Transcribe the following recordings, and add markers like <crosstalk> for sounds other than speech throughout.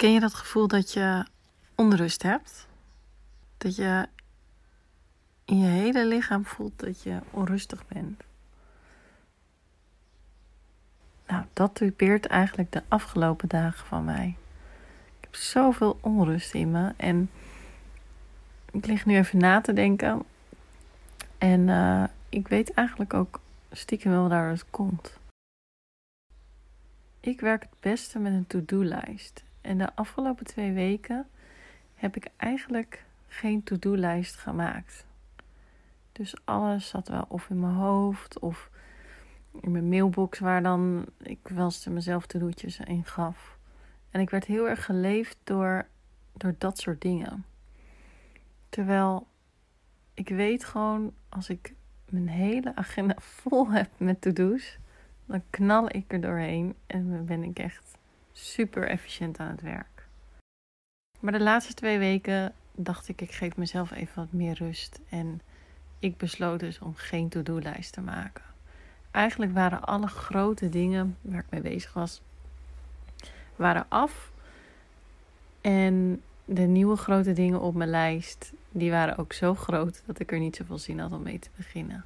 Ken je dat gevoel dat je onrust hebt? Dat je in je hele lichaam voelt dat je onrustig bent? Nou, dat typeert eigenlijk de afgelopen dagen van mij. Ik heb zoveel onrust in me en ik lig nu even na te denken. En uh, ik weet eigenlijk ook stiekem wel waar het komt. Ik werk het beste met een to-do-lijst. En de afgelopen twee weken heb ik eigenlijk geen to-do-lijst gemaakt. Dus alles zat wel of in mijn hoofd of in mijn mailbox waar dan ik wel mezelf to-do'tjes in gaf. En ik werd heel erg geleefd door, door dat soort dingen. Terwijl ik weet gewoon, als ik mijn hele agenda <laughs> vol heb met to-do's, dan knal ik er doorheen en dan ben ik echt super efficiënt aan het werk. Maar de laatste twee weken dacht ik, ik geef mezelf even wat meer rust. En ik besloot dus om geen to-do-lijst te maken. Eigenlijk waren alle grote dingen waar ik mee bezig was, waren af. En de nieuwe grote dingen op mijn lijst, die waren ook zo groot dat ik er niet zoveel zin had om mee te beginnen.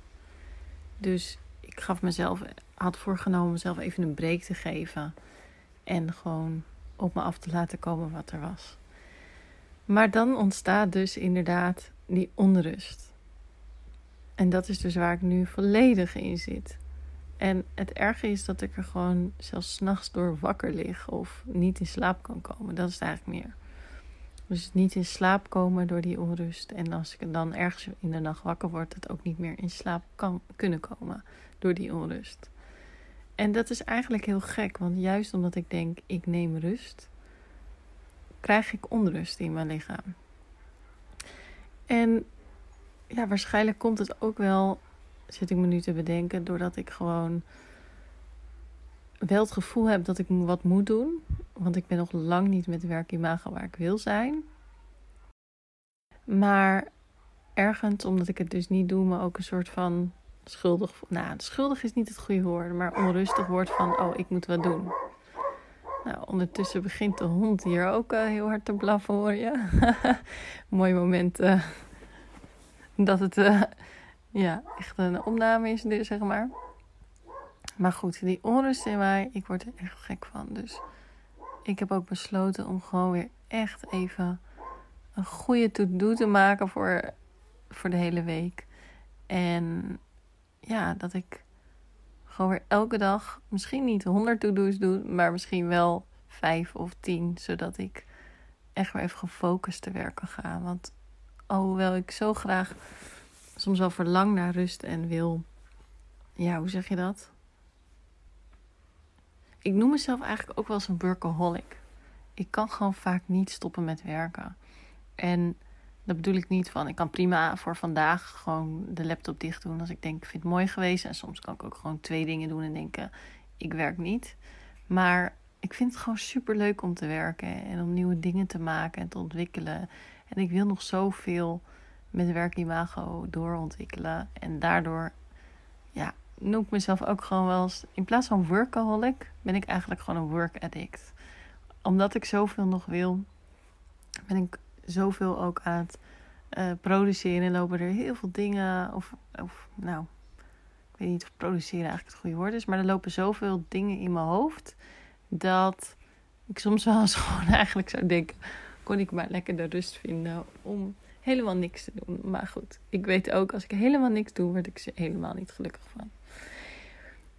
Dus ik gaf mezelf, had voorgenomen mezelf even een break te geven. En gewoon op me af te laten komen wat er was. Maar dan ontstaat dus inderdaad die onrust. En dat is dus waar ik nu volledig in zit. En het erge is dat ik er gewoon zelfs s'nachts door wakker lig of niet in slaap kan komen. Dat is het eigenlijk meer. Dus niet in slaap komen door die onrust. En als ik dan ergens in de nacht wakker word, het ook niet meer in slaap kan kunnen komen door die onrust. En dat is eigenlijk heel gek, want juist omdat ik denk ik neem rust, krijg ik onrust in mijn lichaam. En ja, waarschijnlijk komt het ook wel, zit ik me nu te bedenken, doordat ik gewoon wel het gevoel heb dat ik wat moet doen. Want ik ben nog lang niet met werkimago waar ik wil zijn. Maar ergens, omdat ik het dus niet doe, me ook een soort van schuldig. Nou, schuldig is niet het goede woord, maar onrustig wordt van: oh, ik moet wat doen. Nou, ondertussen begint de hond hier ook uh, heel hard te blaffen, hoor je. <laughs> Mooi moment uh, dat het uh, ja, echt een opname is, zeg maar. Maar goed, die onrust in mij, ik word er echt gek van. Dus ik heb ook besloten om gewoon weer echt even een goede to-do te maken voor, voor de hele week. En ja, dat ik gewoon weer elke dag misschien niet 100 to-do's doe, maar misschien wel 5 of 10, zodat ik echt weer even gefocust te werken ga. Want alhoewel ik zo graag soms wel verlang naar rust en wil, ja, hoe zeg je dat? Ik noem mezelf eigenlijk ook wel eens een workaholic. Ik kan gewoon vaak niet stoppen met werken. En dat bedoel ik niet van, ik kan prima voor vandaag gewoon de laptop dicht doen als ik denk, ik vind het mooi geweest. En soms kan ik ook gewoon twee dingen doen en denken, ik werk niet. Maar ik vind het gewoon super leuk om te werken en om nieuwe dingen te maken en te ontwikkelen. En ik wil nog zoveel met werkimago doorontwikkelen. En daardoor, ja, noem ik mezelf ook gewoon wel eens, in plaats van workaholic, ben ik eigenlijk gewoon een work addict. Omdat ik zoveel nog wil, ben ik zoveel ook aan het uh, produceren. En lopen er heel veel dingen. Of, of nou, ik weet niet of produceren eigenlijk het goede woord is. Maar er lopen zoveel dingen in mijn hoofd. Dat ik soms wel <laughs> eens gewoon eigenlijk zou denken. Kon ik maar lekker de rust vinden om helemaal niks te doen. Maar goed, ik weet ook als ik helemaal niks doe, word ik er helemaal niet gelukkig van.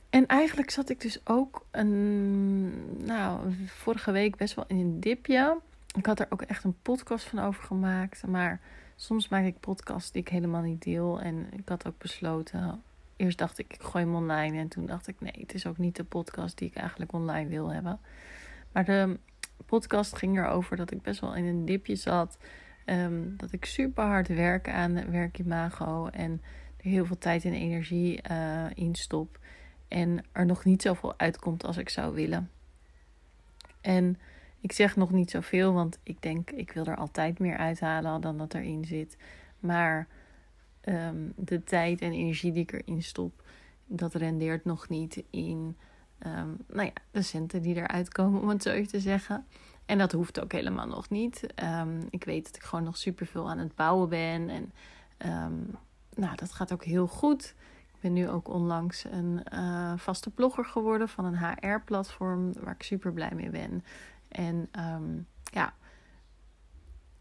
En eigenlijk zat ik dus ook een, nou, vorige week best wel in een dipje. Ik had er ook echt een podcast van over gemaakt. Maar soms maak ik podcasts die ik helemaal niet deel. En ik had ook besloten eerst dacht ik, ik gooi hem online. En toen dacht ik, nee, het is ook niet de podcast die ik eigenlijk online wil hebben. Maar de podcast ging erover dat ik best wel in een dipje zat. Ehm, dat ik super hard werk aan werkimago. En er heel veel tijd en energie uh, in stop. En er nog niet zoveel uitkomt als ik zou willen. En ik zeg nog niet zoveel, want ik denk ik wil er altijd meer uithalen dan dat erin zit. Maar ehm, de tijd en energie die ik erin stop, dat rendeert nog niet in um, nou ja, de centen die eruit komen, om het zo even te zeggen. En dat hoeft ook helemaal nog niet. Ehm, ik weet dat ik gewoon nog superveel aan het bouwen ben. En nou, dat gaat ook heel goed. Ik ben nu ook onlangs een uh, vaste blogger geworden van een HR-platform waar ik super blij mee ben. En um, ja,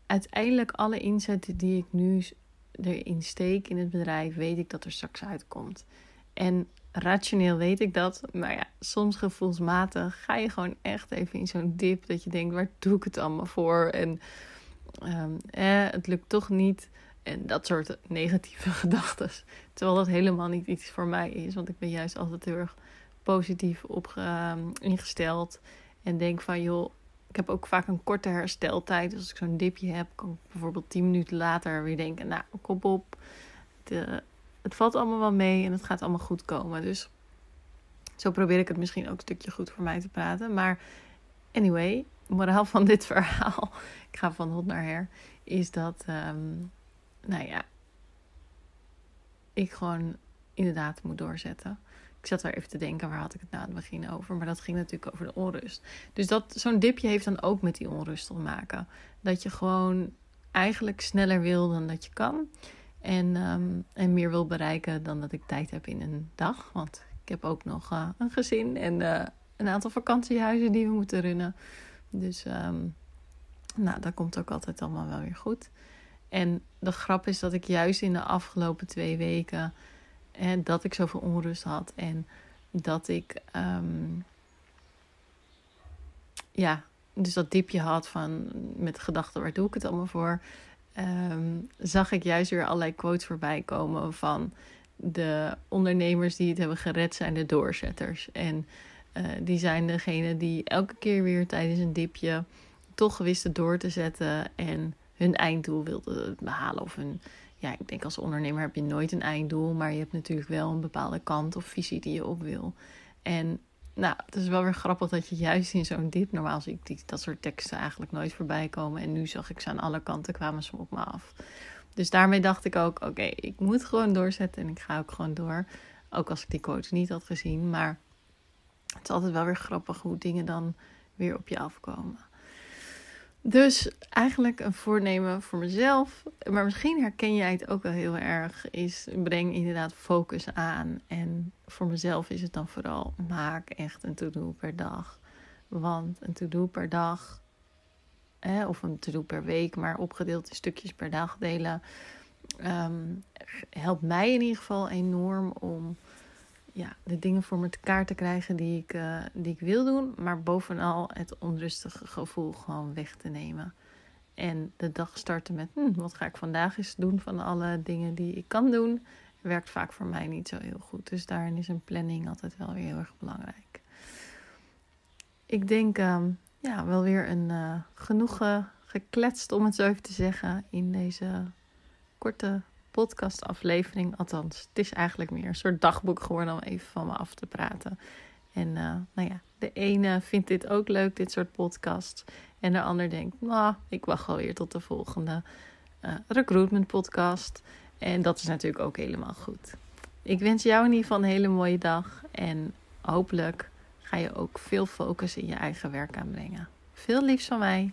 uiteindelijk alle inzetten die ik nu erin steek in het bedrijf, weet ik dat er straks uitkomt. En rationeel weet ik dat, maar ja, soms gevoelsmatig ga je gewoon echt even in zo'n dip dat je denkt, waar doe ik het allemaal voor? En um, eh, het lukt toch niet. En dat soort negatieve <laughs> gedachten. Terwijl dat helemaal niet iets voor mij is. Want ik ben juist altijd heel erg positief op ehm, ingesteld. En denk van joh, ik heb ook vaak een korte hersteltijd. Dus als ik zo'n dipje heb, kan ik bijvoorbeeld 10 minuten later weer denken: Nou, kop op. Het, eh, het valt allemaal wel mee en het gaat allemaal goed komen. Dus zo probeer ik het misschien ook een stukje goed voor mij te praten. Maar anyway, moraal van dit <laughs> verhaal, ik ga van hot naar her, is dat, um, nou ja, ik gewoon inderdaad moet doorzetten. Ik zat daar even te denken, waar had ik het aan het begin over? Maar dat ging natuurlijk over de onrust. Dus dat, zo'n dipje heeft dan ook met die onrust te maken. Dat je gewoon eigenlijk sneller wil dan dat je kan. En, ehm, en meer wil bereiken dan dat ik tijd heb in een dag. Want ik heb ook nog uh, een gezin en uh, een aantal vakantiehuizen die we moeten runnen. Dus um, nou, dat komt ook altijd allemaal wel weer goed. En de grap is dat ik juist in de afgelopen twee weken dat ik zoveel onrust had. En dat ik, um, ja, dus dat diepje had van met gedachten, waar doe ik het allemaal voor? Um, zag ik juist weer allerlei quotes voorbij komen van de ondernemers die het hebben gered, zijn de doorzetters. En uh, die zijn degene die elke keer weer tijdens een dipje toch wisten door te zetten en hun einddoel wilden behalen of hun ja, ik denk als ondernemer heb je nooit een einddoel, maar je hebt natuurlijk wel een bepaalde kant of visie die je op wil. En nou, het is wel weer grappig dat je juist in zo'n dip, normaal zie ik die, dat soort teksten eigenlijk nooit voorbij komen. En nu zag ik ze aan alle kanten kwamen ze op me af. Dus daarmee dacht ik ook, oké, ik moet gewoon doorzetten en ik ga ook gewoon door. Ook als ik die quote niet had gezien, maar het is altijd wel weer grappig hoe dingen dan weer op je afkomen. Dus eigenlijk een voornemen voor mezelf, maar misschien herken jij het ook wel heel erg, is breng inderdaad focus aan. En voor mezelf is het dan vooral maak echt een to-do per dag. Want een to-do per dag, hè, of een to-do per week, maar opgedeeld in stukjes per dag delen, um, helpt mij in ieder geval enorm om ja, de dingen voor me te kaart te krijgen die ik, uh, die ik wil doen. Maar bovenal het onrustige gevoel gewoon weg te nemen. En de dag starten met, hm, wat ga ik vandaag eens doen van alle dingen die ik kan doen. Werkt vaak voor mij niet zo heel goed. Dus daarin is een planning altijd wel weer heel erg belangrijk. Ik denk, uh, ja, wel weer een uh, genoeg gekletst, om het zo even te zeggen, in deze korte podcastaflevering. Althans, het is eigenlijk meer een soort dagboek geworden om even van me af te praten. En uh, nou ja, de ene vindt dit ook leuk, dit soort podcasts. En de ander denkt, nou, ik wacht wel weer tot de volgende uh, recruitment podcast. En dat is natuurlijk ook helemaal goed. Ik wens jou in ieder geval een hele mooie dag. En hopelijk ga je ook veel focus in je eigen werk aanbrengen. Veel liefs van mij.